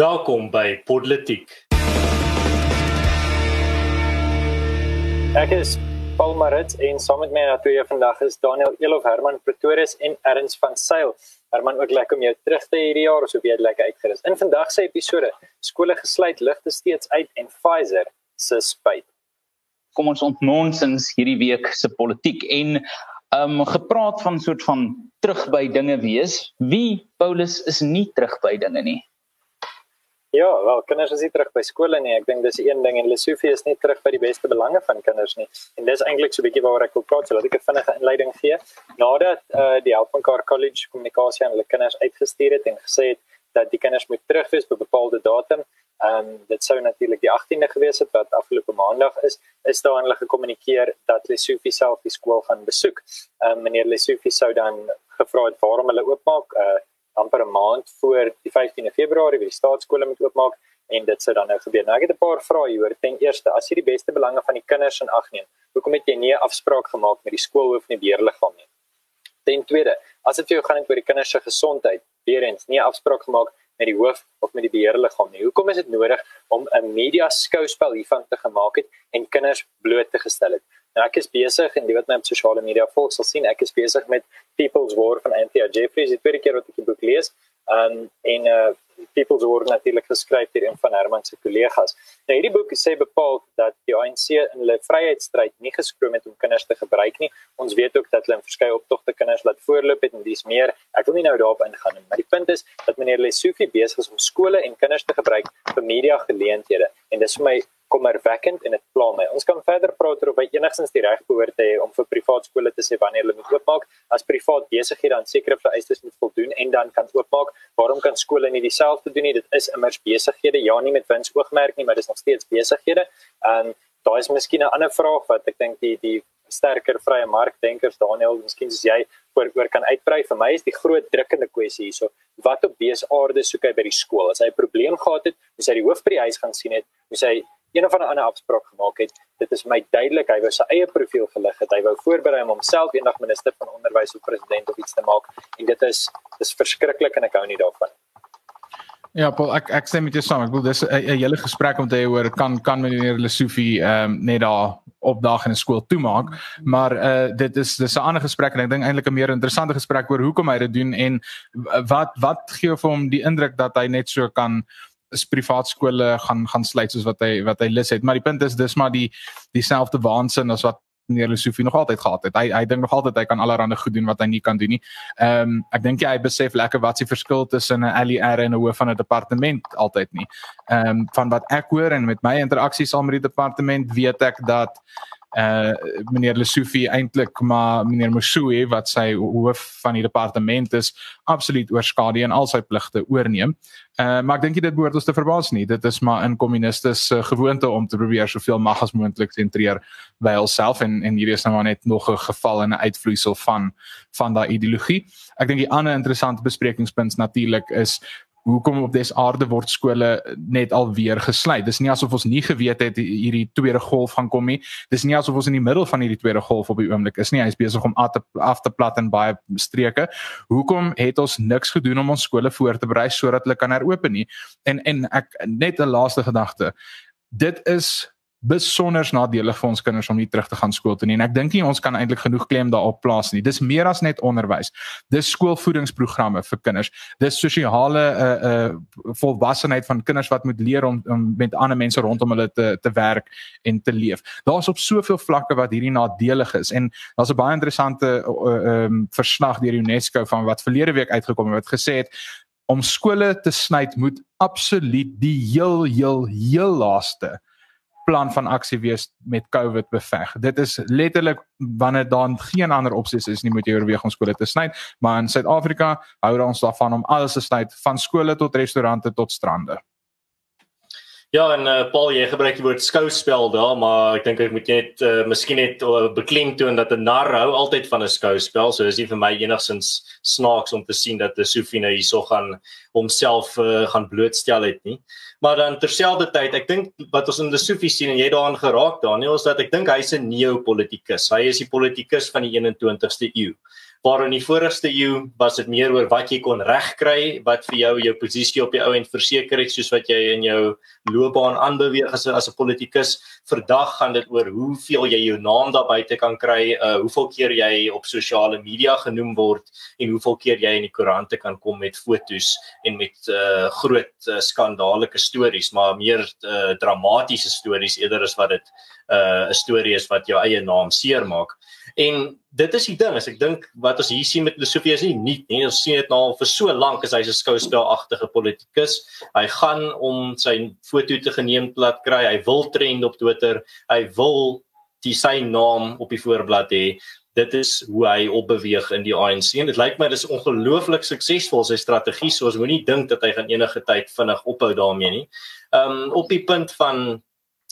Welkom by Politiek. Ek is Paul Marit en saam met my na twee vandag is Daniel Elof Herman Pretorius en Erns van Sail. Herman ook lekker om jou terug te hierdie jaar, so baie lekker uitgerus. In vandag se episode, skole gesluit, ligte steeds uit en Pfizer se spyt. Kom ons ontnonsens hierdie week se politiek en um gepraat van soort van terug by dinge wees. Wie Paulus is nie terug by dinge nie. Ja, wel, kinders is nie terug by skole nie. Ek dink dis een ding en Lesofie is nie terug by die beste belange van kinders nie. En dis eintlik so 'n bietjie waaroor ek wil praat, so laat ek 'n vinnige inleiding gee. Nadat eh uh, die Helpenkaar College kommunikasie aan hulle kinders uitgestuur het en gesê het dat die kinders moet terug wees 'n bepaalde datum, ehm um, dit sou natuurlik die 18de gewees het wat afgelope maandag is, is daar aan hulle gekommunikeer dat Lesofie self die skool gaan besoek. Ehm um, meneer Lesofie sou dan gevra het waarom hulle oopmaak eh uh, amper 'n maand voor die 15de Februarie wie die staatskole moet oopmaak en dit sou dan nou gebeur. Nou ek het 'n paar vrae hier. Ten eerste, as jy die beste belange van die kinders in ag neem, hoekom het jy nie 'n afspraak gemaak met die skoolhoof en die beheerliggaam nie? Ten tweede, as dit vir jou gaan oor die kinders se gesondheid, weer eens nie 'n afspraak gemaak met die hoof of met die beheerliggaam nie. Hoekom is dit nodig om 'n media skouspel hiervan te gemaak het en kinders bloot te gestel het? Ek is besig en jy weet my op sosiale media volg sal sien ek is besig met People's War van Anthea Jeffries. Die tweede keer wat ek die boek lees, um en uh People's War natuurlik geskryf deur een van Herman se kollegas. Nou hierdie boek sê bepaal dat die ANC in hulle vryheidsstryd nie geskroom het om kinders te gebruik nie. Ons weet ook dat hulle in verskeie optogte kinders laat voorloop het en dis meer. Ek wil nie nou daarop ingaan nie, maar die punt is dat meneer Lesofie besig is om skole en kinders te gebruik vir media geleenthede en dis vir my kommerwekkend en dit pla my. Ons kan verder praat oor of hy enigstens die reg behoort te hê om vir privaat skole te sê wanneer hulle moet oopmaak. As privaat besighede aan sekere vereistes moet voldoen en dan kan oopmaak, waarom kan skole nie dieselfde doen nie? Dit is immers besighede, ja nie met winsoogmerk nie, maar dis nog steeds besighede. En daar is miskien 'n ander vraag wat ek dink die die sterker vrye markdenkers Daniel, miskien as jy oor oor kan uitbrei vir my is die groot drukkende kwessie hierso wat op besaarde soek hy by die skool as hy 'n probleem gehad het moet hy die hoof by die huis gaan sien het moet hy een of ander afspraak gemaak het. Dit is my duidelik hy wou sy eie profiel gelig het. Hy wou voorberei om homself eendag minister van onderwys of president of iets te maak en dit is dis verskriklik en ek hou nie daarvan. Ja, Paul, ek ek sê met jou saam. Ek bedoel dis 'n hele gesprek om te hê oor kan kan meneer Lesofie ehm um, net daar opdag in 'n skool toemaak, maar uh dit is dis 'n ander gesprek en ek dink eintlik 'n meer interessante gesprek oor hoekom hy dit doen en wat wat gee vir hom die indruk dat hy net so kan is privaat skole gaan gaan sluit soos wat hy wat hy lus het. Maar die punt is dis maar die dieselfde waansin as wat meneer Lesofie nog altyd gehad het. Hy hy dink nog altyd hy kan allerlei goed doen wat hy nie kan doen nie. Ehm um, ek dink hy besef lekker wat se verskil tussen 'n LER en 'n hoof van 'n departement altyd nie. Ehm um, van wat ek hoor en met my interaksies saam met die departement weet ek dat uh meneer Lesofie eintlik maar meneer Mosue wat sy hoof van die departement is absoluut oorskadu en al sy pligte oorneem. Uh maar ek dink dit behoort ons te verbaas nie. Dit is maar in kommunistes uh, gewoonte om te probeer soveel mag as moontlik sentreer by hulself en en hierdie is nou maar net nog 'n geval en 'n uitvloeisel van van daai ideologie. Ek dink die ander interessante besprekingspunt natuurlik is hoekom op des aarde word skole net alweer gesluit. Dis nie asof ons nie geweet het hierdie tweede golf gaan kom nie. Dis nie asof ons in die middel van hierdie tweede golf op die oomblik is nie. Hy is besig om af te, af te plat in baie streke. Hoekom het ons niks gedoen om ons skole voor te berei sodat hulle kan heropen nie? En en ek net 'n laaste gedagte. Dit is besonder nadelig vir ons kinders om nie terug te gaan skool toe nie en ek dink nie ons kan eintlik genoeg klem daarop plaas nie. Dis meer as net onderwys. Dis skoolvoedingsprogramme vir kinders. Dis sosiale uh uh volwassenheid van kinders wat moet leer om, om met ander mense rondom hulle te te werk en te leef. Daar's op soveel vlakke wat hierdie nadelig is en daar's 'n baie interessante uh um verslag deur UNESCO van wat verlede week uitgekom het wat gesê het om skole te sny moet absoluut die heel heel heel laaste plan van aksie wees met COVID beveg. Dit is letterlik wanneer dan geen ander opsies is nie moet jy oorweeg om skole te sny, maar in Suid-Afrika hou ons daarvan om alles te sny van skole tot restaurante tot strande. Ja en uh, Paul jy gebruik die woord skouspel daar maar ek dink ek moet net uh, miskien net uh, beklemtoon dat 'n nar hou altyd van 'n skouspel so is dit vir my enigsins snaaks om te sien dat die Sofina hierso gaan homself uh, gaan blootstel het nie maar dan terselfdertyd ek dink wat ons in die Sofie sien en jy daaraan geraak Daniel is dat ek dink hy's 'n neopolitikus hy is die politikus van die 21ste eeu waar in die vorigste eeu was dit meer oor wat jy kon regkry, wat vir jou jou posisie op die ou end verseker het soos wat jy in jou loopbaan aanbeweeg as as 'n politikus. Vandag gaan dit oor hoeveel jy jou naam daar buite kan kry, uh hoeveel keer jy op sosiale media genoem word en hoeveel keer jy in die koerante kan kom met fotos en met uh groot uh, skandaleke stories, maar meer uh, dramatiese stories eerder as wat dit 'n uh, storie is wat jou eie naam seermaak. En dit is die ding, as ek dink wat ons hier sien met Lesofie is nie nuut nie. Ons sien dit nou al vir so lank as hy's 'n skouspelagtige politikus. Hy gaan om sy foto te geneem plat kry. Hy wil trend op Twitter. Hy wil die sy naam op die voorblad hê. Dit is hoe hy opbeweeg in die ANC. En dit lyk my dis ongelooflik suksesvol sy strategie. So ons moenie dink dat hy gaan enige tyd vinnig ophou daarmee nie. Ehm um, op die punt van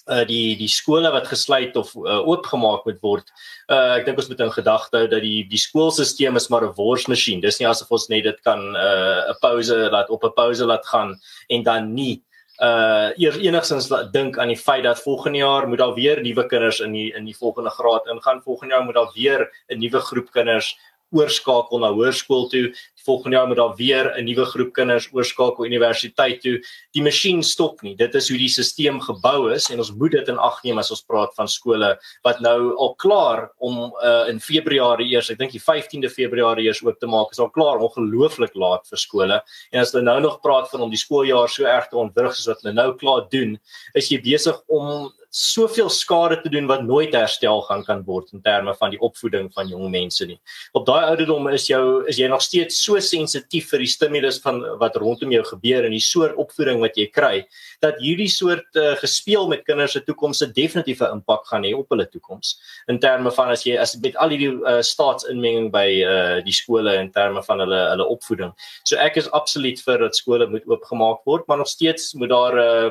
uh die die skole wat gesluit of uh, oopgemaak moet word. Uh ek dink ons moet in gedagte hou dat die die skoolstelsel is maar 'n worsmasjien. Dis nie asof ons net dit kan uh 'n pouse laat op 'n pouse laat gaan en dan nie uh eers enigstens dink aan die feit dat volgende jaar moet daar weer nuwe kinders in die in die volgende graad ingaan. Volgende jaar moet daar weer 'n nuwe groep kinders oorskakel na hoërskool toe volgende jaar moet daar weer 'n nuwe groep kinders oorskakel universiteit toe. Die masjien stop nie. Dit is hoe die stelsel gebou is en ons moet dit in ag neem as ons praat van skole wat nou al klaar om uh, in Februarie eers, ek dink die 15de Februarie eers oop te maak, is al klaar ongelooflik laat vir skole. En as hulle nou nog praat van om die skooljaar so erg te ontwrig soos wat hulle nou klaar doen, is jy besig om soveel skade te doen wat nooit herstel gaan kan word in terme van die opvoeding van jong mense nie. Op daai ouderdom is jou is jy nog steeds so sensitief vir die stimulus van wat rondom jou gebeur en die soort opvoeding wat jy kry dat hierdie soort uh, gespeel met kinders se toekoms 'n definitiewe impak gaan hê op hulle toekoms in terme van as jy as met al hierdie uh, staatsinmenging by uh, die skole in terme van hulle hulle opvoeding. So ek is absoluut vir dat skole moet oopgemaak word, maar nog steeds moet daar 'n uh,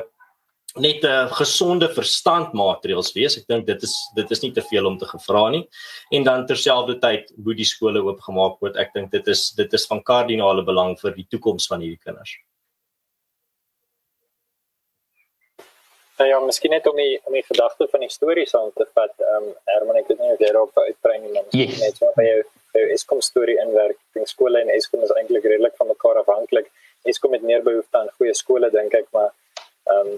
net 'n uh, gesonde verstandmaatreëls wees. Ek dink dit is dit is nie te veel om te gevra nie. En dan terselfdertyd moet die skole oopgemaak word. Ek dink dit is dit is van kardinale belang vir die toekoms van hierdie kinders. Nou ja, miskien net om die om die gedagte van die storie saam te vat. Ehm um, Herman, ek weet nie of jy daarop uitbrei nie, maar yes. net so by jou jou Eskom storie inwerk. Dink skole en Eskom is eintlik redelik van mekaar afhanklik. Eskom het meer behoefte aan goeie skole dink ek, maar um,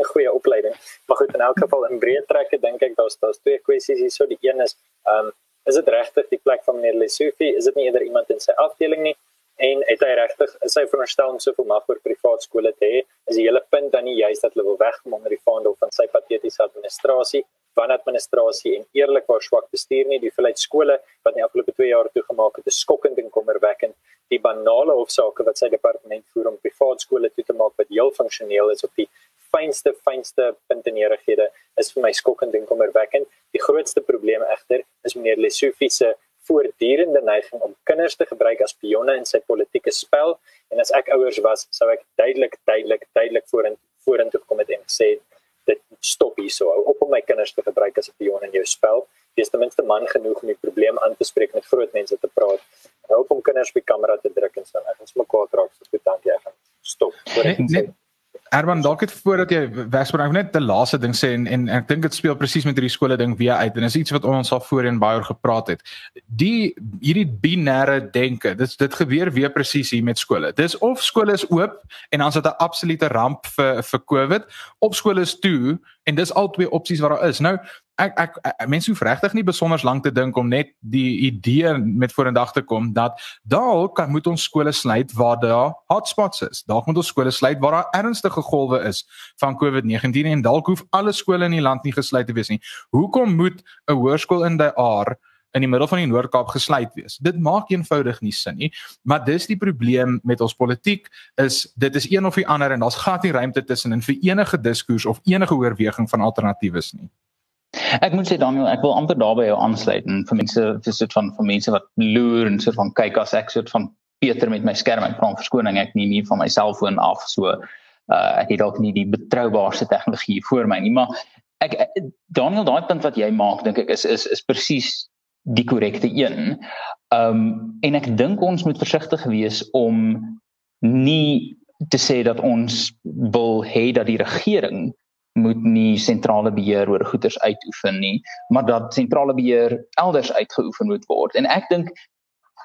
'n goeie opleiding. Maar goed, in elk geval in breë trekke dink ek daar's daar's twee kwessies hier. So die een is um, is dit regtig die plek van meneer Lesofie? Is dit nie eerder iemand in sy afdeling nie? En het hy regtig is hy veronderstel om soveel mag oor privaat skole te hê? Is die hele punt dan nie juist dat hulle wil wegkom onder die vaandel van sy patetiese administrasie? van administrasie en eerlikwaar swak bestuur nie die verlede skole wat in die afgelope 2 jaar toegemaak het is skokkend en kommerwekkend die banale hofsaake wat sy departement voer om privaat skole toe te maak wat heel funksioneel is op die fynste fynste puntenerighede is vir my skokkend en kommerwekkend. Die grootste probleem egter is meneer Lesofie se voortdurende neiging om kinders te gebruik as pionne in sy politieke spel. En as ek ouers was sou ek duidelik duidelik duidelik vorentoe vorentoe gekom het en gesê dit stop hierso hou op om my kinders te gebruik as 'n pion in jou spel wees ten minste man genoeg om die probleem aan te spreek met groot mense te praat op om kinders die kamera te druk en so ek ons mekaar raak so goed dankie ek gaan stop nee, nee. Erwan dalk het voordat jy wegspreek net die laaste ding sê en en ek dink dit speel presies met hierdie skole ding weer uit en is iets wat ons al voorheen baie oor gepraat het. Die hierdie binêre denke, dit dit gebeur weer presies hier met skole. Dis of skole is oop en dan is dit 'n absolute ramp vir vir COVID, of skole is toe en dis al twee opsies wat daar is. Nou ek ek, ek mense hoef regtig nie besonder lank te dink om net die idee met vorendag te kom dat dalk kan moet ons skole sluit waar daar hotspots is. Dalk moet ons skole sluit waar daar ernstige golwe is van COVID-19 en dalk hoef alle skole in die land nie gesluit te wees nie. Hoekom moet 'n hoërskool in die aar in die middel van die Noord-Kaap gesluit wees. Dit maak eenvoudig nie sin nie. Maar dis die probleem met ons politiek is dit is een of die ander en daar's glad nie ruimte tussenin vir enige diskurs of enige oorweging van alternatiewes nie. Ek moet sê Daniel, ek wil amper daarby jou aansluit en vir mense vir soort van vir mense wat loer en soort van kyk as ek soort van Peter met my skerm ek vra verskoning ek neem hier van my selfoon af so uh, ek het dalk nie die betroubaarste tegnologie voor my nie maar ek Daniel daai punt wat jy maak dink ek is is is presies die korrekte een. Ehm um, en ek dink ons moet versigtig wees om nie te sê dat ons wil hê dat die regering moet nie sentrale beheer oor goederes uitoefen nie, maar dat sentrale beheer elders uitgeoefen moet word. En ek dink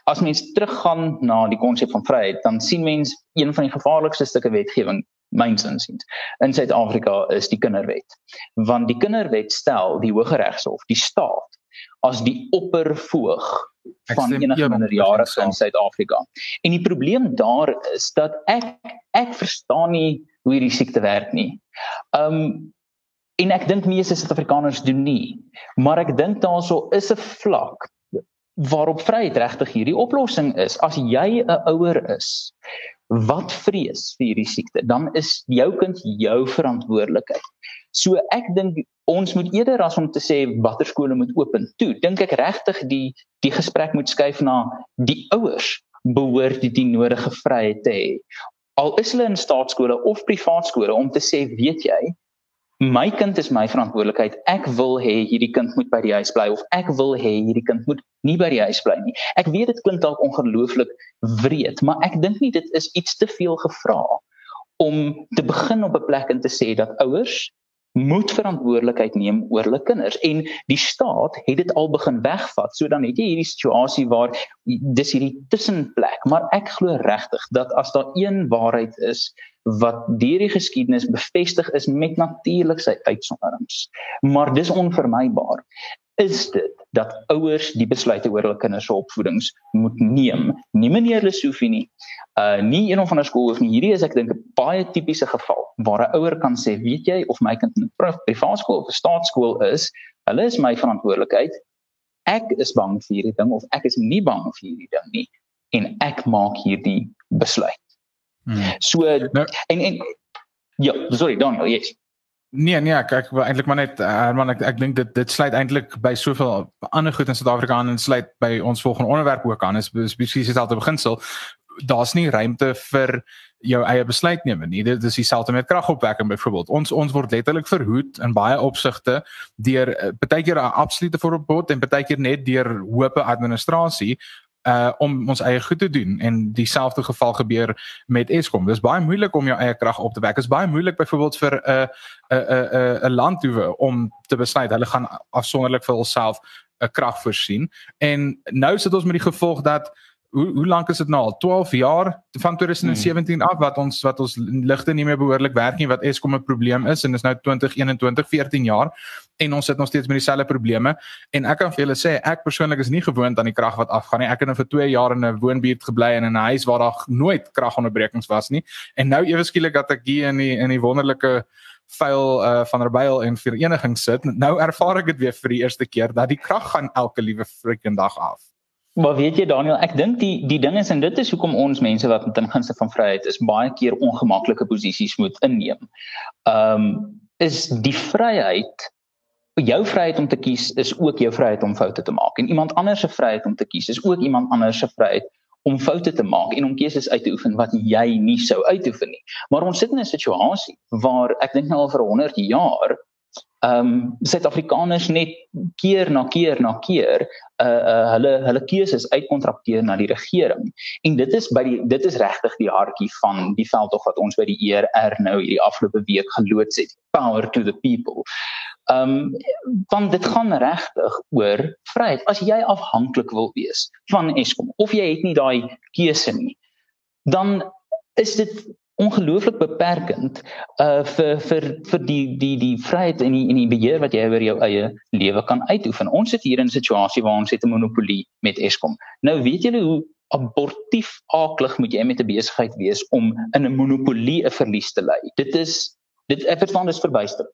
as mens teruggaan na die konsep van vryheid, dan sien mens een van die gevaarlikste stukke wetgewing myns insiens in Suid-Afrika is die kinderwet. Want die kinderwet stel die Hooggeregshof, die staat as die oppervoog van enige minderjarige in Suid-Afrika. En die probleem daar is dat ek ek verstaan nie hoe hierdie siekte werk nie. Um en ek dink meeste Suid-Afrikaners doen nie. Maar ek dink daarso is 'n vlak waarop vryheid regtig hierdie oplossing is. As jy 'n ouer is wat vrees vir hierdie siekte, dan is jou kind jou verantwoordelikheid. So ek dink ons moet eerder as om te sê watter skole moet open toe, dink ek regtig die die gesprek moet skuif na die ouers behoort die, die nodige vryheid te hê. Al is hulle in staatskole of privaat skole om te sê, weet jy, my kind is my verantwoordelikheid. Ek wil hê hierdie kind moet by die huis bly of ek wil hê hierdie kind moet nie by die huis bly nie. Ek weet dit klink dalk ongelooflik wreed, maar ek dink nie dit is iets te veel gevra om te begin op 'n plek en te sê dat ouers moet verantwoordelikheid neem oor hulle kinders. En die staat het dit al begin wegvat. So dan het jy hierdie situasie waar dis hierdie tussenplek, maar ek glo regtig dat as daar een waarheid is wat deur die geskiedenis bevestig is met natuurlik sy uitsonderings, maar dis onvermybaar is dit dat ouers die besluite oor hul kinders se opvoedings moet neem. Nie meneer Lesofie nie. Uh nie een of ander skool of nie. Hierdie is ek dink 'n baie tipiese geval waar 'n ouer kan sê, weet jy of my kind in 'n privaat skool of 'n staatskool is, hulle is my verantwoordelikheid. Ek is bang vir hierdie ding of ek is nie bang vir hierdie ding nie en ek maak hierdie besluit. Hmm. So nou, en en ja, sorry, Daniel, yes. Nee nee ek ek wil eintlik maar net eh, Herman ek ek dink dit dit sluit eintlik by soveel ander goed in Suid-Afrika aan en sluit by ons volgende onderwerp ook aan. Is spesifiek dieselfde beginsel. Daar's nie ruimte vir jou eie besluitneming nie. Dit is dieselfde met kragopwekking byvoorbeeld ons ons word letterlik verhoed in baie opsigte deur eh, baie keer 'n absolute verbod en baie keer net deur hoë administrasie uh om ons eie goed te doen en dieselfde geval gebeur met Eskom. Dis baie moeilik om jou eie krag op te wek. Dit is baie moeilik byvoorbeeld vir 'n 'n 'n 'n land toe om te besluit hulle gaan afsonderlik vir hulself 'n krag voorsien. En nou sit ons met die gevolg dat hoe hoe lank is dit nou al? 12 jaar? Van 2017 hmm. af wat ons wat ons ligte nie meer behoorlik werk nie wat Eskom 'n probleem is en dis nou 2021 14 jaar en ons sit nog steeds met dieselfde probleme. En ek kan vir julle sê ek persoonlik is nie gewoond aan die krag wat afgaan nie. Ek het nou vir 2 jaar in 'n woonbuurt gebly en in 'n huis waar daar nooit kragonderbrekings was nie. En nou ewe skielik dat ek hier in die in die wonderlike vuil uh, van Rebel en vereniging sit nou ervaar ek dit weer vir die eerste keer dat die krag gaan elke liewe freaking dag af Maar weet jy Daniel, ek dink die die ding is en dit is hoekom ons mense wat ten gunste van vryheid is baie keer ongemaklike posisies moet inneem. Ehm um, is die vryheid jou vryheid om te kies is ook jou vryheid om foute te maak en iemand anders se vryheid om te kies is ook iemand anders se vryheid om foute te maak en om keuses uit te oefen wat jy nie sou uitoefen nie. Maar ons sit in 'n situasie waar ek dink nou al vir 100 jaar ehm um, Suid-Afrikaners net keer na keer na keer uh, uh hulle hulle keuses uitkontrakteer na die regering. En dit is by die dit is regtig die hartjie van die veldtog wat ons by die ERR nou hierdie afgelope week geloods het. Power to the people. Ehm um, want dit gaan regtig oor vryheid. As jy afhanklik wil wees van Eskom of jy het nie daai keuse nie, dan is dit ongelooflik beperkend uh vir vir vir die die die vryheid en die en die beheer wat jy oor jou eie lewe kan uitoefen. Ons sit hier in 'n situasie waar ons het 'n monopolie met Eskom. Nou weet julle hoe abortief aaklig moet jy met 'n besigheid wees om in 'n monopolie 'n verlies te ly. Dit is dit ek verstaan dis verbuisterend.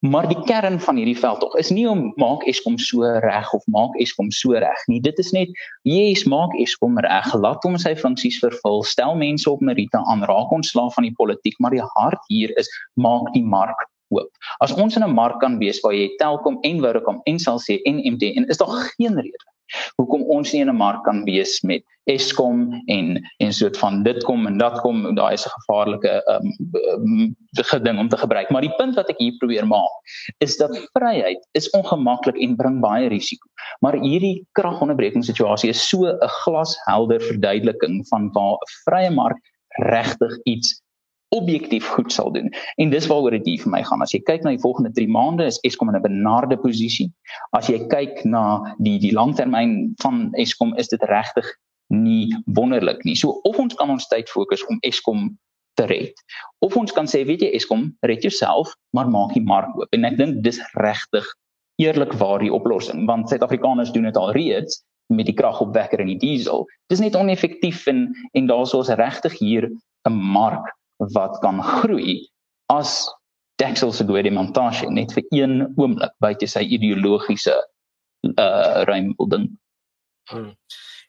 Maar die kern van hierdie veldtog is nie om maak Eskom so reg of maak Eskom so reg nie. Dit is net yes, maak Eskom reg. Laat hom sy funksies vervul. Stel mense op meriete aan. Raak ontslaaf van die politiek, maar die hart hier is maak die mark oop. As ons in 'n mark kan wees waar jy Telkom en Vodacom en Cell C en MTN, is daar geen rede hoekom ons nie in 'n mark kan wees met Eskom en en soort van dit kom en dat kom daai is 'n gevaarlike um, um, geding om te gebruik. Maar die punt wat ek hier probeer maak is dat vryheid is ongemaklik en bring baie risiko. Maar hierdie kragonderbreking situasie is so 'n glashelder verduideliking van waar 'n vrye mark regtig iets objektief goed sal doen. En dis waaroor dit hier vir my gaan. As jy kyk na die volgende 3 maande is Eskom in 'n benarde posisie. As jy kyk na die die langtermyn van Eskom is dit regtig nie wonderlik nie. So of ons kan ons tyd fokus om Eskom te red. Of ons kan sê weet jy Eskom, red jouself, maar maak die mark oop. En ek dink dis regtig eerlikwaar die oplossing want Suid-Afrikaners doen dit al reeds met die kragopwekker en die diesel. Dis net oneffektief en en daar's ons regtig hier 'n mark wat kan groei as Dexel se Guedimantashe net vir een oomblik buite sy ideologiese uh ruim wil dink. Hmm.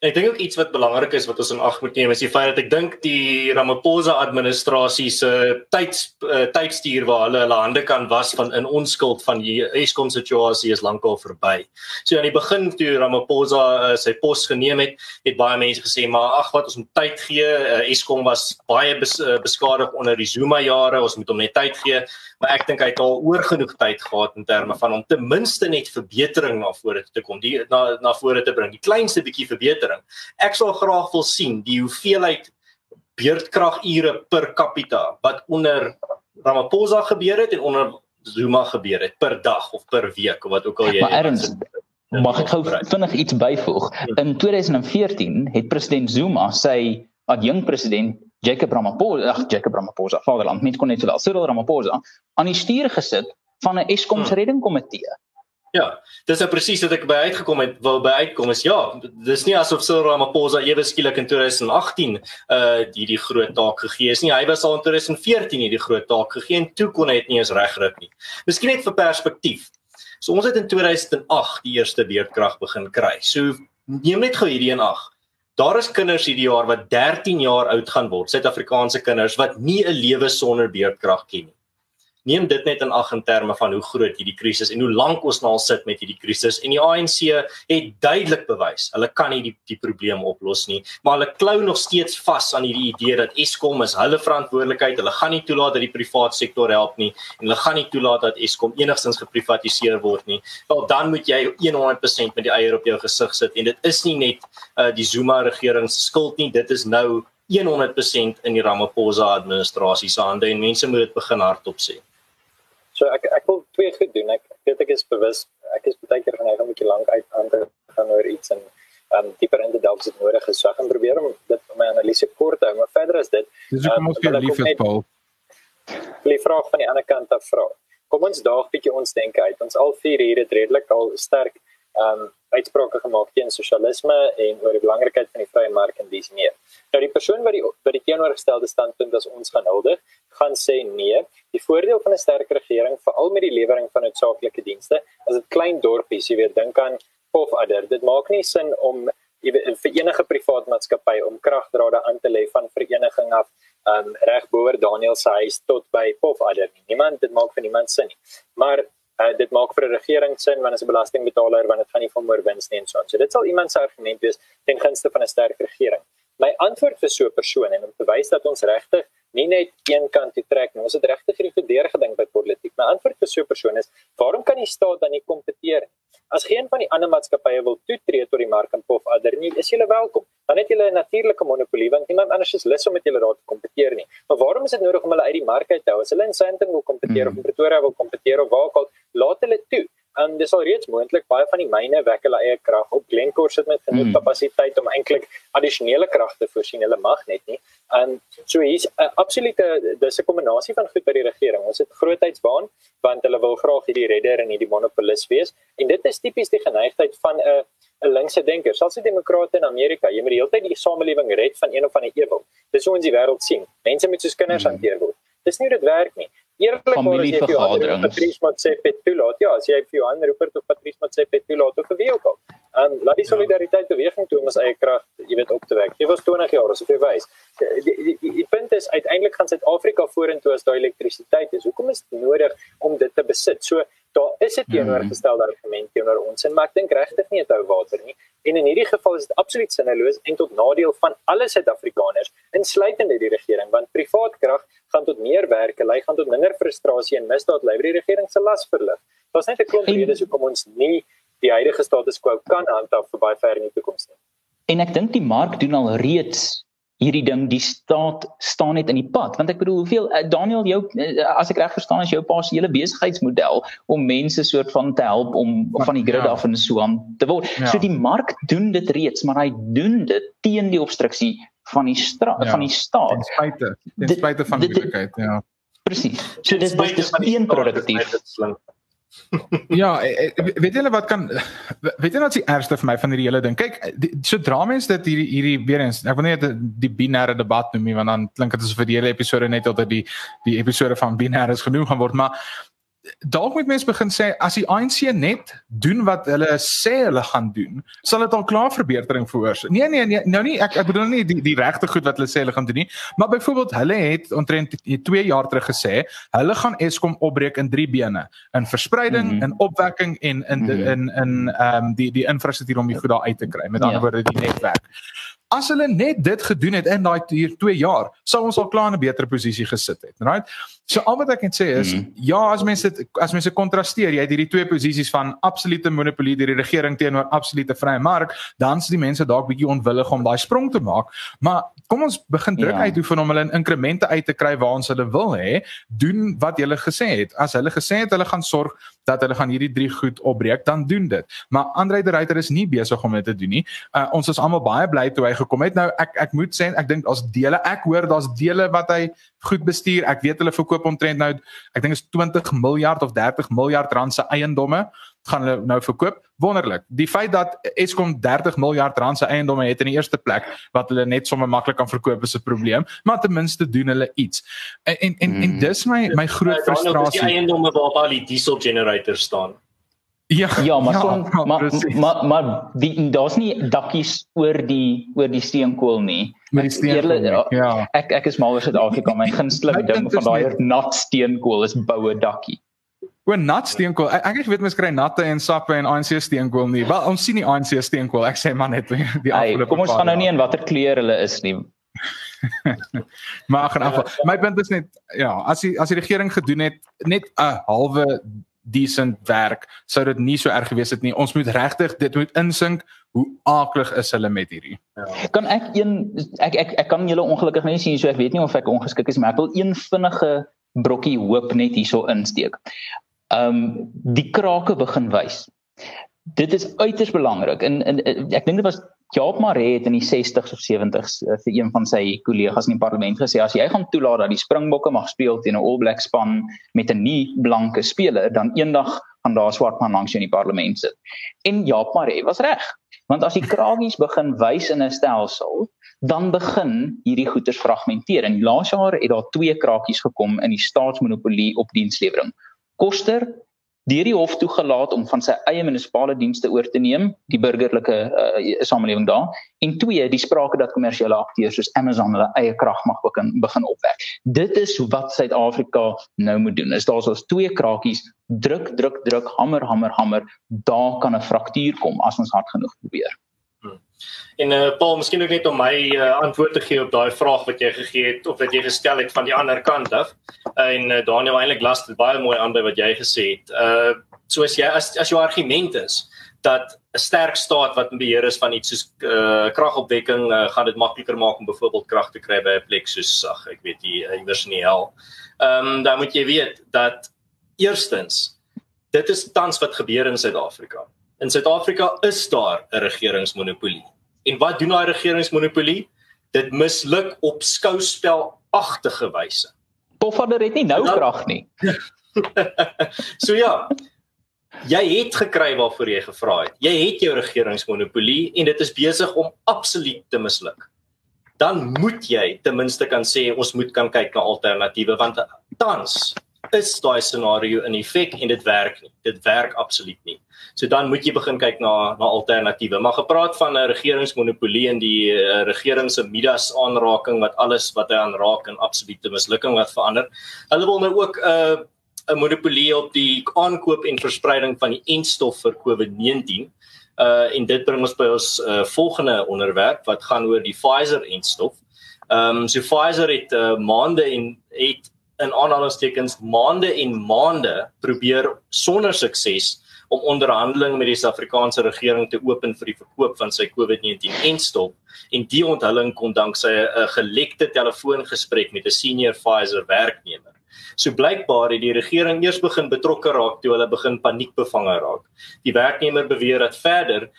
Ek dink ook iets wat belangrik is wat ons in ag moet neem is die feit dat ek dink die Ramaphosa administrasie se tyds uh, tydstuur waar hulle hulle hande kan was van in onskuld van die Eskom situasie is lankal verby. So aan die begin toe Ramaphosa uh, sy pos geneem het, het baie mense gesê maar ag wat ons moet tyd gee. Uh, Eskom was baie bes, uh, beskadig onder die Zuma jare, ons moet hom net tyd gee maar ek dink hy het al oor genoeg tyd gehad in terme van om ten minste net verbetering na vore te kom, die na na vore te bring, die kleinste bietjie verbetering. Ek sal graag wil sien die hoeveelheid beurtkragure per capita wat onder Ramaphosa gebeur het en onder Zuma gebeur het per dag of per week of wat ook al jy Maar erns mag ek gou vinnig iets byvoeg. In 2014 het president Zuma sy adjunk president Jacob Ramaphosa, ag Jacob Ramaphosa, Vaderland, nie kon net sowel Cyril Ramaphosa aan die stuur gesit van 'n Eskom se hmm. reddingkomitee. Ja, dis nou presies wat ek by uitgekom het, wou by uitkom is ja, dis nie asof Cyril Ramaphosa ewe skielik in 2018 uh die die groot taak gegee is nie. Hy was al in 2014 hierdie groot taak gegee en toe kon hy dit nie eens regryk nie. Miskien net vir perspektief. So ons het in 2008 die eerste beerdkrag begin kry. So neem net gou hierdie in ag. Daar is kinders hierdie jaar wat 13 jaar oud gaan word, Suid-Afrikaanse kinders wat nie 'n lewe sonder beerdkrag ken nie neem dit net in ag in terme van hoe groot hierdie krisis en hoe lank ons nou al sit met hierdie krisis. En die ANC het duidelik bewys hulle kan nie die die probleem oplos nie maar hulle klou nog steeds vas aan hierdie idee dat Eskom is hulle verantwoordelikheid. Hulle gaan nie toelaat dat die private sektor help nie en hulle gaan nie toelaat dat Eskom enigstens geprivatiseer word nie. Wel dan moet jy 100% met die eier op jou gesig sit en dit is nie net uh, die Zuma regering se skuld nie dit is nou 100% in die Ramaphosa administrasie se hande en mense moet dit begin hardop sê. So ek ek wil twee goed doen. Ek weet ek is bewus ek is baie keer geneig om 'n bietjie lank uit aan te gaan oor iets en um dieper in te delf as dit nodig is. So ek gaan probeer om dit my analise kort te hou, maar verder as dit. Dis hoekom um, ons vir lief is Paul. Die vraag van die ander kant af vra. Kom ons daag bietjie ons denke uit. Ons al vier hier het redelik al sterk um uitsprake gemaak teen sosialisme en oor die belangrikheid van die vrye mark en dis meer. Nou die persoon wat die wat die teenoorgestelde standpunt as ons gaan huldig, gaan sê nee. Die voordeel van 'n sterk regering, veral met die lewering van noodsaaklike dienste, as dit klein dorpies, jy weet, dink aan Pofadder. Dit maak nie sin om vir enige privaat maatskappy om kragdrade aan te lê van vereniging af um reg boor Daniel se huis tot by Pofadder. Niemand dit maak vir niemand sin nie. Maar uh, dit maak vir 'n regering sin wanneer 'n belastingbetaler wanneer dit gaan nie van meer wins nie en so aan. So dit sal iemand se argument wees ten gunste van 'n sterk regering. My antwoord vir so 'n persoon en om te wys dat ons regtig nie net een kant toe trek nie. Ons het regtig verdedig gedink by politiek. My antwoord vir so 'n persoon is: waarom kan die staat dan nie kompeteer? As geen van die ander maatskappye wil toetree tot die mark en pof ander nie, is julle welkom. Dan het julle 'n natuurlike monopolie want niemand anders is lus om met julle daar te kompeteer nie. Maar waarom is dit nodig om hulle uit die mark uit te hou? As hulle in Sandton wil kompeteer hmm. of in Pretoria wil kompeteer of waar ook al, laat hulle toe. En dis al reeds moontlik baie van die myne wek hulle eie krag op Glencore sit met genoeg mm. kapasiteit om eintlik addisionele krag te voorsien. Hulle mag net nie. En so hier's 'n uh, absolute dis 'n kombinasie van goed by die regering. Ons het grootheidsbaan want hulle wil graag hierdie redder en hierdie monopolis wees en dit is tipies die geneigtheid van 'n uh, 'n linkse denker. Selfs die demokrate in Amerika, jy moet die hele tyd die samelewing red van een of ander ewel. Dis hoe ons die wêreld sien. Mense moet soos kinders mm. hanteer word. Dis nie hoe dit werk nie familievergaderings. Patrice Motsepe toelaat. Ja, as jy vir Johan Rupert of Patrice Motsepe toelaat of wie ook al. En laat die ja. solidariteit beweging toe om ons eie krag, jy weet, op te wek. Jy was 20 jaar, as jy wys. Die, die, die, die punt is uiteindelik gaan Suid-Afrika vorentoe as daai elektrisiteit is. Hoekom is dit nodig om dit te besit? So daar is 'n teenoorgestelde argument teenoor ons en maar ek dink regtig nie dit hou water nie. En in hierdie geval is dit absoluut sinneloos en tot nadeel van alle Suid-Afrikaners, insluitende die regering, want privaat krag gaan tot meer werk, lei gaan tot minder frustrasie en misdaad lei vir die regering se las verlig. Daar's net 'n klomp redes hoekom ons nie die huidige status quo kan handhaaf vir baie ver in die toekoms nie. En ek dink die mark doen al reeds hierdie ding die staat staan net in die pad want ek bedoel hoeveel uh, Daniel jou uh, as ek reg verstaan is jou pa se hele besigheidsmodel om mense soort van te help om van die grid ja. af en so aan te word. Ja. So die mark doen dit reeds, maar hy doen dit teen die obstruksie van die ja. van die staat. Ten spyte, ten spyte van die moeilikheid, ja. Presies. So dis dis dis een produktief. eh, eh, weet julle wat kan weet julle wat die ergste vir my van hierdie hele ding? Kyk, die, sodra mense dit hierdie hierdie weer eens, ek wil nie die, die binêre debat noem nie want dan klink dit asof die hele episode net altyd die die episode van binêre is genoeg gaan word, maar dalk moet mense begin sê as die ANC net doen wat hulle sê hulle gaan doen, sal dit al klaar verbetering veroorsaak. Nee nee nee, nou nie ek ek bedoel nie die die regte goed wat hulle sê hulle gaan doen nie, maar byvoorbeeld hulle het omtrent 2 jaar terug gesê hulle gaan Eskom opbreek in 3 bene, in verspreiding, mm -hmm. in opwekking en in in in in ehm um, die die infrastruktuur om die goed daar uit te kry. Met ander ja. woorde die netwerk. As hulle net dit gedoen het in daai hier 2 jaar, sou ons al klaar in 'n beter posisie gesit het. Right? So al wat ek kan sê is mm. ja, as mense dit as mense kontrasteer, jy het hierdie twee posisies van absolute monopolie deur die regering teenoor absolute vrye mark, dan is die mense dalk bietjie onwillig om daai sprong te maak. Maar kom ons begin druk ja. uit hoe van om hulle in inkremente uit te kry waar ons hulle wil hê, doen wat hulle gesê het. As hulle gesê het hulle gaan sorg dat hulle gaan hierdie drie goed opbreek, dan doen dit. Maar Andre de Ruyter is nie besig om dit te doen nie. Uh, ons is almal baie bly toe hy gekom het. Nou ek ek moet sê ek dink daar's dele ek hoor daar's dele wat hy goed bestuur. Ek weet hulle verkoop omtrent nou ek dink is 20 miljard of 30 miljard rand se eiendomme gaan hulle nou verkoop. Wonderlik. Die feit dat Eskom 30 miljard rand se eiendomme het in die eerste plek wat hulle net sommer maklik kan verkoop is 'n probleem, maar ten minste doen hulle iets. En en en, en hmm. dis my my groot frustrasie. Die eiendomme waar al die diesel generators staan. Ja, ja, maar ja, son, ja, maar, maar maar die daar's nie dakkies oor die oor die steenkool nie. Met die steenkool. Eerle, ja. Ek ek is mal oor Suid-Afrika. My gunsteling ding van daai nat steenkool is boue dakkie. O, nat steenkool. Ek ek weet mens kry natte en sappe en ANC steenkool nie. Wel, ons sien nie ANC steenkool. Ek sê maar net die afgelope. Kom ons gaan nou nie in watter kleur hulle is nie. maar in geval, my punt is net ja, as die as die regering gedoen het net 'n halwe decent werk, sou dit nie so erg gewees het nie. Ons moet regtig dit moet insink hoe aaklig is hulle met hierdie. Ja. Kan ek een ek ek ek kan julle ongelukkig nie sien so ek weet nie of ek ongeskik is maar ek wil een vinnige brokkie hoop net hierso insteek ehm um, die krake begin wys. Dit is uiters belangrik. In, in, in ek dink dit was Jaap Maree het in die 60s of 70s uh, vir een van sy kollegas in die parlement gesê as jy gaan toelaat dat die Springbokke mag speel teen 'n All Black span met 'n nie blanke speler, dan eendag gaan daar swart man langs jou in die parlement sit. En Jaap Maree was reg. Want as die kragies begin wys in 'n stelsel, dan begin hierdie goeder fragmenteer. En laas jaar het daar twee krakies gekom in die staatsmonopolie op dienslewering. Koster deur die hof toegelaat om van sy eie munisipale dienste oor te neem, die burgerlike uh, samelewing daar. En twee, die sprake dat kommersiële akteurs soos Amazon hulle eie krag mag begin begin opwek. Dit is wat Suid-Afrika nou moet doen. Is daar soos twee krakies druk druk druk hamer hamer hamer, daar kan 'n fraktuur kom as ons hard genoeg probeer. En uh, Paul, miskien ook net om my uh, antwoord te gee op daai vraag wat jy gegee het of wat jy gestel het van die ander kant af. En uh, Daniel eintlik las dit baie mooi aan by wat jy gesê het. Uh soos jy as as jou argument is dat 'n sterk staat wat in beheer is van iets soos uh kragopwekking uh, gaan dit makliker maak om byvoorbeeld krag te kry by 'n plek soos ag ek weet die iewers in die hel. Ehm um, dan moet jy weet dat eerstens dit is tans wat gebeur in Suid-Afrika. In Suid-Afrika is daar 'n regeringsmonopolie. En wat doen daai regeringsmonopolie? Dit misluk op skouspelagtige wyse. Pofadder het nie nou krag nie. so ja. Jy het gekry waarvoor jy gevra het. Jy het jou regeringsmonopolie en dit is besig om absoluut te misluk. Dan moet jy ten minste kan sê ons moet kan kyk na alternatiewe want tans is daai scenario in effek en dit werk nie. Dit werk absoluut nie. So dan moet jy begin kyk na na alternatiewe. Maar gepraat van 'n regeringsmonopolie en die uh, regering se Midas aanraking wat alles wat hy aanraak in absolute mislukking wat verander. Hulle wil nou ook 'n uh, 'n monopolie op die aankoop en verspreiding van die entstof vir COVID-19. Uh en dit bring ons by ons uh, volgende onderwerp wat gaan oor die Pfizer entstof. Ehm um, so Pfizer het uh, maande en het in aanhalingstekens maande en maande probeer sonder sukses om onderhandeling met die Suid-Afrikaanse regering te open vir die verkoop van sy COVID-19-enstop en die onthulling kom danksy 'n gelekte telefoongesprek met 'n senior Pfizer werknemer. So blykbaar het die regering eers begin betrokke raak toe hulle begin paniekbevange raak. Die werknemer beweer dat verder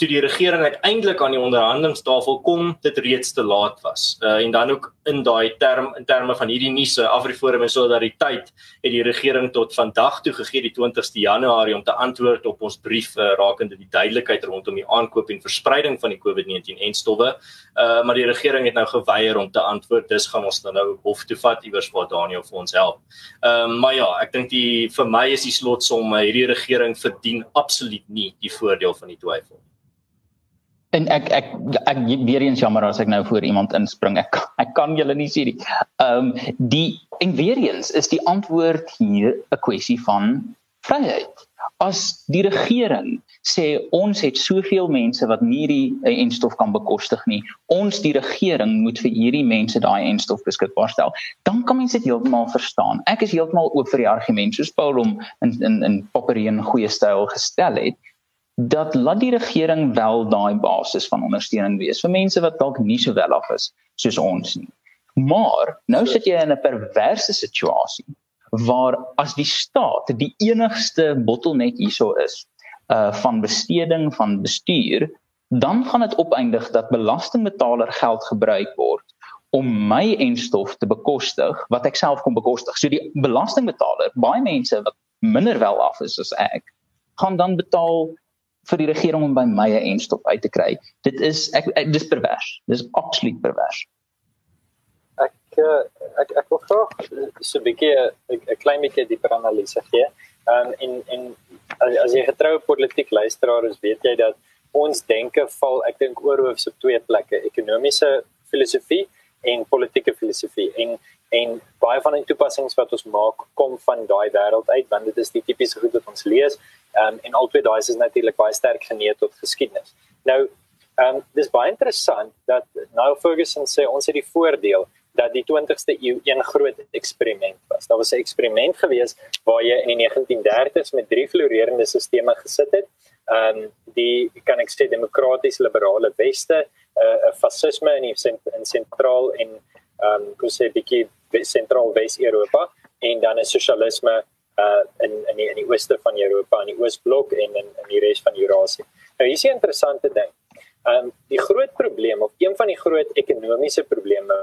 toe die regering uiteindelik aan die onderhandelingstafel kom, dit reeds te laat was. Uh, en dan ook in daai term in terme van hierdie nuuse Afriforum en solidariteit het die regering tot vandag toe gegee die 20ste Januarie om te antwoord op ons brief uh, rakende die duidelikheid rondom die aankoop en verspreiding van die COVID-19 en stowwe. Uh, maar die regering het nou geweier om te antwoord. Dis gaan ons nou hof toe vat iewers waar Daniel vir ons help. Ehm uh, maar ja, ek dink die vir my is die slotsom hierdie regering verdien absoluut nie die voordeel van die twyfel en ek ek ek weer eens jammer as ek nou voor iemand inspring. Ek ek kan julle nie sien nie. Ehm um, die en weer eens is die antwoord hier 'n kwessie van vryheid. As die regering sê ons het soveel mense wat nie die enstof kan bekostig nie, ons die regering moet vir hierdie mense daai enstof beskikbaar stel, dan kan mense dit heeltemal verstaan. Ek is heeltemal oop vir die argument soos Paul hom in in in Poppereen goeie styl gestel het dat laat die regering wel daai basis van ondersteuning wees vir mense wat dalk nie so wel af is soos ons nie. Maar nou sit jy in 'n perverse situasie waar as die staat die enigste bottleneck hierso is uh van besteding van bestuur, dan gaan dit opeindig dat belastingbetaler geld gebruik word om my enstof te bekostig wat ek self kon bekostig. So die belastingbetaler, baie mense wat minder wel af is as ek, gaan dan betaal vir die regering om by my 'n enstop uit te kry. Dit is ek, ek dis pervers. Dis absoluut pervers. Ek eh, ek ek wil graag so 'n bietjie 'n klein bietjie dieper analise gee. Ehm um, en en as, as jy getroue politiek luisteraar is, weet jy dat ons denke val ek dink oor hoofs op twee plekke, ekonomiese filosofie en politieke filosofie. En en baie van die toepassings wat ons maak kom van daai wêreld uit want dit is die tipiese goed wat ons lees um, en albei daai is natuurlik baie sterk geneem tot geskiedenis. Nou ehm um, dis baie interessant dat nou Ferguson sê ons het die voordeel dat die 20ste eeu een groot eksperiment was. Daar was 'n eksperiment gewees waar jy in die 1930s met drie florerende stelsels gesit het. Ehm um, die kan ek sê demokraties liberale weste, 'n uh, fasisme in die in sentraal en ehm um, hoe sê bietjie sentraal Wes-Europa en dan 'n sosialisme uh in in die in die ooste van Europa en die oosblok en in in die res van Eurasie. Nou hier is 'n interessante ding. Um die groot probleem of een van die groot ekonomiese probleme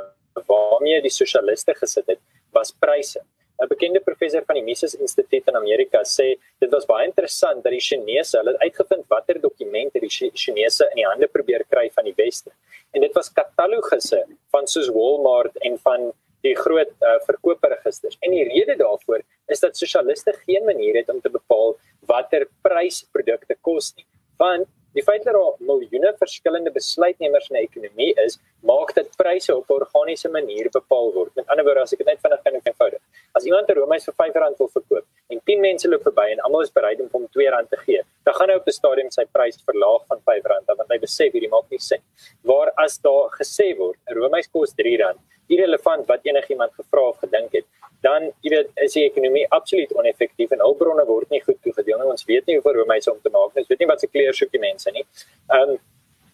waarmee die sosialiste gesit het, was pryse. 'n Bekende professor van die Mises Instituut in Amerika sê dit was baie interessant dat die Chinese, hulle het uitgevind watter dokumente die Chinese in die hande probeer kry van die weste. En dit was katalogusse van soos Walmart en van die groot uh, verkoopregisters. En die rede daarvoor is dat sosialiste geen manier het om te bepaal watter prys produkte kos nie. Want die feit dat daar miljoene verskillende besluitnemers in 'n ekonomie is, maak dit pryse op 'n organiese manier bepaal word. Met ander woorde, as ek dit net vinnig kan eenvoudig. As iemand 'n roomys vir R5 wil verkoop en 10 mense loop verby en almal is bereid om hom R2 te gee, dan gaan hy op 'n stadium sy prys verlaag van R5 want hy besef hierdie maak nie sin. Waar as daar gesê word 'n roomys kos R3 irrelevant wat enigiemand gevra of gedink het, dan jy weet is die ekonomie absoluut oneffektief en hulpbronne word nie goed toegedeel nie. Ons weet nie hoeveel roomys om te maak nie. Ons weet nie wat se kleer soek die mense nie. Ehm um,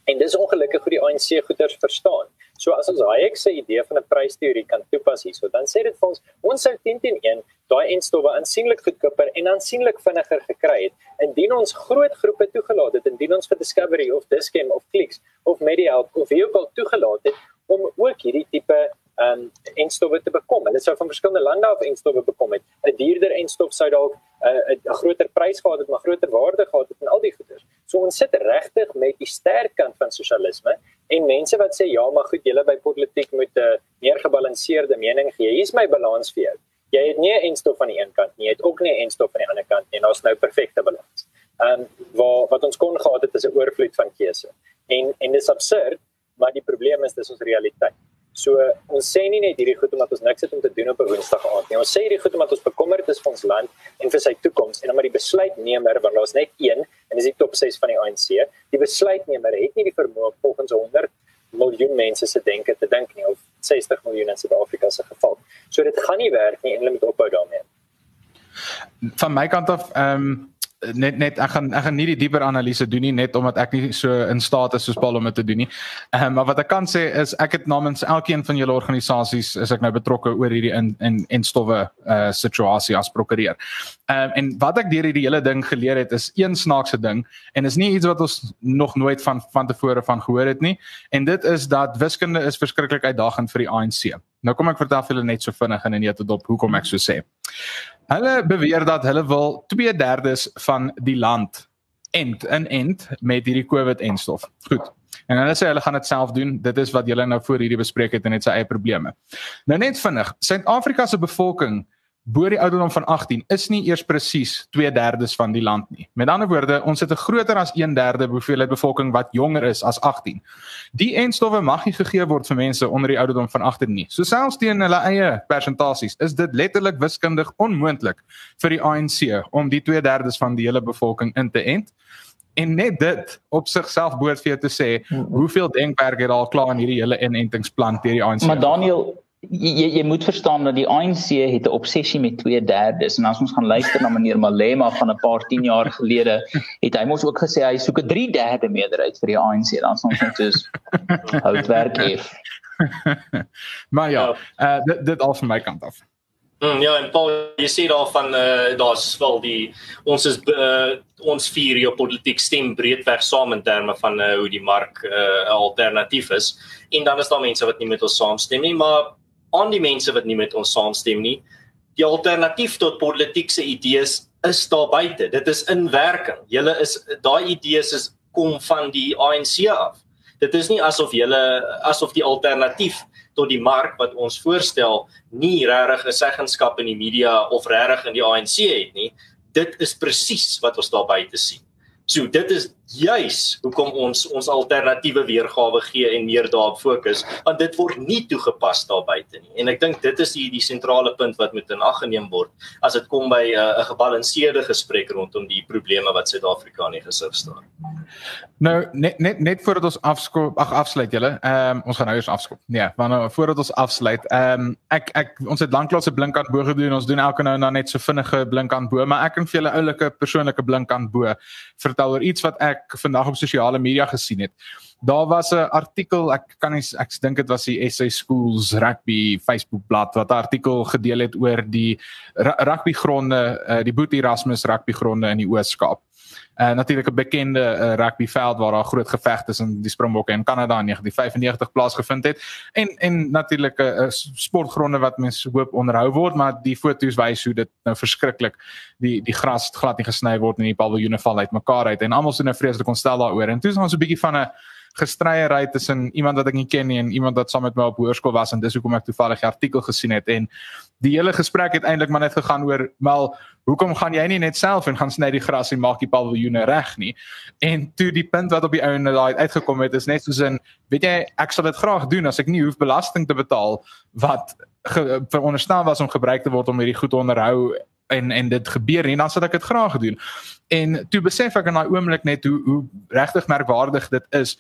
en dis ongelukkig hoe die ANC goeders verstaan. So as ons Hayek se idee van 'n prysteorie kan toepas hierso, dan sê dit vir ons ons sou 10 teen 1 daai enstowwe aansienlik goedkoper en aansienlik vinniger gekry het indien ons groot groepe toegelaat het, indien ons vir Discovery of Dischem of Clicks of MediaHelp of wie ook al toegelaat het om ook hierdie tipe um enstowwe te bekom. Hulle sou van verskillende lande af enstowwe bekom het. 'n Duurder enstof sou dalk uh, 'n uh, groter prys gehad het, maar groter waarde gehad het en al die goeders. So ons sit regtig met die sterk kant van sosialisme en mense wat sê ja, maar goed, julle by politiek moet 'n uh, meer gebalanseerde mening gee. Hier is my balans vir jou. Jy het nie 'n enstof aan die een kant nie, jy het ook nie 'n enstof aan die ander kant nie. Ons nou perfekte balans. Um waar wat ons kon gehad het is 'n oorvloed van keuse. En en dis absurd, maar die probleem is dis ons realiteit. So ons sê nie net hierdie goed omdat ons niks het om te doen op 'n Woensdag aand nie. Ons sê hierdie goed omdat ons bekommerd is vir ons land en vir sy toekoms en omdat die besluitnemer want daar's net een en dis die top 6 van die ANC. Die besluitnemer het nie die vermoë volgens 100 miljoen mense se denke te dink nie of 60 miljoen in Suid-Afrika se geval. So dit gaan nie werk nie en hulle moet ophou daarmee. Van my kant af ehm um net net ek gaan ek gaan nie die dieper analise doen nie net omdat ek nie so in staat is soos Paul om dit te doen nie. Ehm um, maar wat ek kan sê is ek het namens elkeen van julle organisasies is ek nou betrokke oor hierdie in in en stowwe uh situasie as prokureur. Ehm um, en wat ek deur hierdie hele ding geleer het is een snaakse ding en is nie iets wat ons nog nooit van van tevore van gehoor het nie en dit is dat wiskunde is verskriklik uitdagend vir die ANC. Nou kom ek vertel vir julle net so vinnig in 'n net op hoekom ek so sê. Hulle beweer dat hulle wil 2/3 van die land end in end met hierdie COVID-enstof. Goed. En hulle sê hulle gaan dit self doen. Dit is wat julle nou voor hierdie bespreek het en net sy eie probleme. Nou net vinnig, Suid-Afrika se bevolking bo die ouderdom van 18 is nie eers presies 2/3 van die land nie. Met ander woorde, ons het 'n groter as 1/3 hoeveelheid bevolking wat jonger is as 18. Die enstowwe mag nie gegee word vir mense onder die ouderdom van 18 nie. So selfs teen hulle eie persentasies is dit letterlik wiskundig onmoontlik vir die ANC om die 2/3 van die hele bevolking in te ent. En net dit op sigself behoort vir jou te sê hoeveel denkwerk het al klaar in hierdie hele inentingsplan deur die ANC. Maar Daniel, jy jy moet verstaan dat die ANC het 'n obsessie met 2/3 en as ons gaan luister na meneer Malema van 'n paar 10 jaar gelede het hy mos ook gesê hy soek 'n 3/3 meerderheid vir die ANC dan ons net soos houtwerk hê. maar ja, uh, dit dit al van my kant af. Mm, ja, en Paul, jy sê daarvan uh, daar's wel die ons is uh, ons vier hier politiek stem breedweg saam in terme van uh, hoe die mark 'n uh, alternatief is en dan is daar mense wat nie met ons saamstem nie, maar aan die mense wat nie met ons saamstem nie. Die alternatief tot politieke idees is daar buite. Dit is in werking. Julle is daai idees is kom van die ANC af. Dit is nie asof julle asof die alternatief tot die mark wat ons voorstel nie regtig 'n seggenskap in die media of regtig in die ANC het nie. Dit is presies wat ons daar buite sien. So dit is juis hoekom ons ons alternatiewe weergawe gee en meer daarop fokus want dit word nie toegepas daar buite nie. En ek dink dit is die die sentrale punt wat moet in ag geneem word as dit kom by uh, 'n uh, gebalanseerde gesprek rondom die probleme wat Suid-Afrika in die gesig staan. Nou net net net voordat ons afskop ag afsluit julle. Ehm um, ons gaan nou eers afskop. Nee, maar nou voordat ons afsluit, ehm um, ek ek ons het lanklaas 'n blink aan bo gedoen. Ons doen elke nou en dan net so vinnige blink aan bo, maar ek kan vir julle oulike persoonlike blink aan bo vertel oor iets wat ek vandag op sosiale media gesien het. Daar was 'n artikel, ek kan nie ek dink dit was die SA Schools Rugby Facebook bladsy wat 'n artikel gedeel het oor die rugbygronde, uh, die Boet Erasmus rugbygronde in die Oos-Kaap. Uh, natuurlik 'n bekende uh, rugbyveld waar daar groot geveg tussen die Springbokke en Kanada in 1995 plaasgevind het. En en natuurlik 'n uh, sportgronde wat mense hoop onderhou word maar die foto's wys hoe dit nou verskriklik die die gras glad nie gesny word en die paviljoene val uitmekaar uit en almal so 'n vreeslike ontstel daaroor. En toe is ons 'n bietjie van 'n gestryery tussen iemand wat ek nie ken nie en iemand wat saam met my op hoërskool was en dis hoekom ek toevallig 'n artikel gesien het. En die hele gesprek het eintlik maar net gegaan oor wel hoekom gaan jy nie net self en gaan sny die gras en maak die paviljoene reg nie? En toe die punt wat op die ouene daai uitgekom het is net soos in weet jy ek sal dit graag doen as ek nie hoef belasting te betaal wat veronderstel was om gebruik te word om hierdie goed onderhou en en dit gebeur nie dan sal ek dit graag gedoen. En toe besef ek in daai oomblik net hoe hoe regtig merkwaardig dit is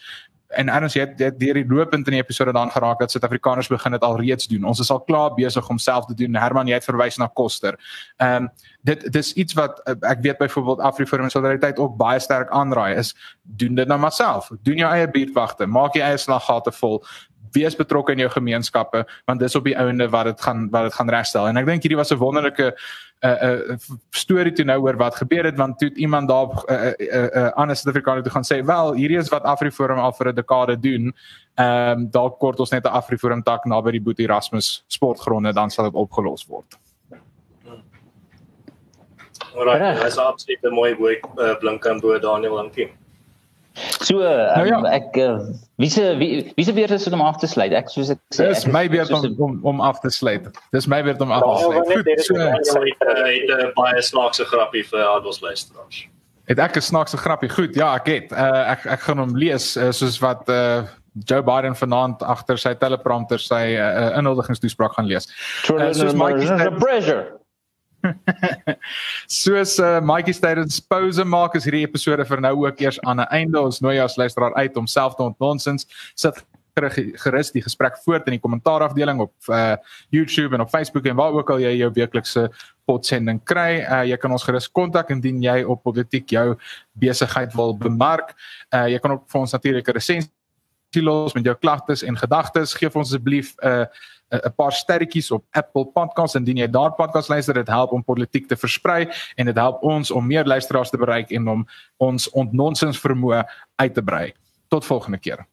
en anders jy het deur die looppunt in die episode dan geraak dat Suid-Afrikaners begin dit al reeds doen. Ons is al klaar besig om self te doen. Herman, jy het verwys na Koster. Ehm um, dit dis iets wat ek weet byvoorbeeld Afriforum Solidariteit ook baie sterk aanraai is doen dit nou maar self. Doen jou eie buurtwagte, maak jou eie slaggate vol wees betrokke in jou gemeenskappe want dis op die ouende wat dit gaan wat dit gaan regstel en ek dink hierdie was 'n wonderlike 'n uh, 'n uh, storie toe nou oor wat gebeur het want toe iemand daar 'n uh, 'n uh, uh, ander Suid-Afrikaner toe gaan sê wel hierdie is wat Afriforum al vir 'n dekade doen ehm um, dalk kort ons net 'n Afriforum tak naby die Boet Erasmus sportgronde dan sal dit opgelos word. Alraai, dis absoluut 'n mooi uh, blink aan bo Daniel dankie. So um, nou ja. ek uh, wie se wie, wie se beurt is om af te sluit? Ek soos ek sê Dis my beurt om, om om af te sluit. Dis my beurt om af te sluit. Goed, so het 'n baie snaakse grappie vir Adels luisteraars. Het ek 'n snaakse grappie? Goed, ja, ek het. Uh, ek ek gaan hom lees uh, soos wat uh, Joe Biden vanaand agter sy teleprompter sy uh, inhuldigingstoespraak gaan lees. Uh, soos Mike is 'n pressure. Soos uh, Mikey Stadens pose maak is hierdie episode vir nou ook eers aan 'n einde. Ons nooi jou as luisteraar uit om self te ontnonsens. Sit gerus die gesprek voort in die kommentaar afdeling op uh, YouTube en op Facebook en waar ook al jy jou weeklikse potsending kry. Uh jy kan ons gerus kontak indien jy op politiek jou besigheid wil bemark. Uh jy kan ook vir ons natuurlik 'n resensie los met jou klagtes en gedagtes. Geef ons asseblief 'n uh, 'n paar sterretjies op Apple Podcasts indien jy daar podcast luister dit help om politiek te versprei en dit help ons om meer luisteraars te bereik en om ons ontnonsens vermoë uit te brei. Tot volgende keer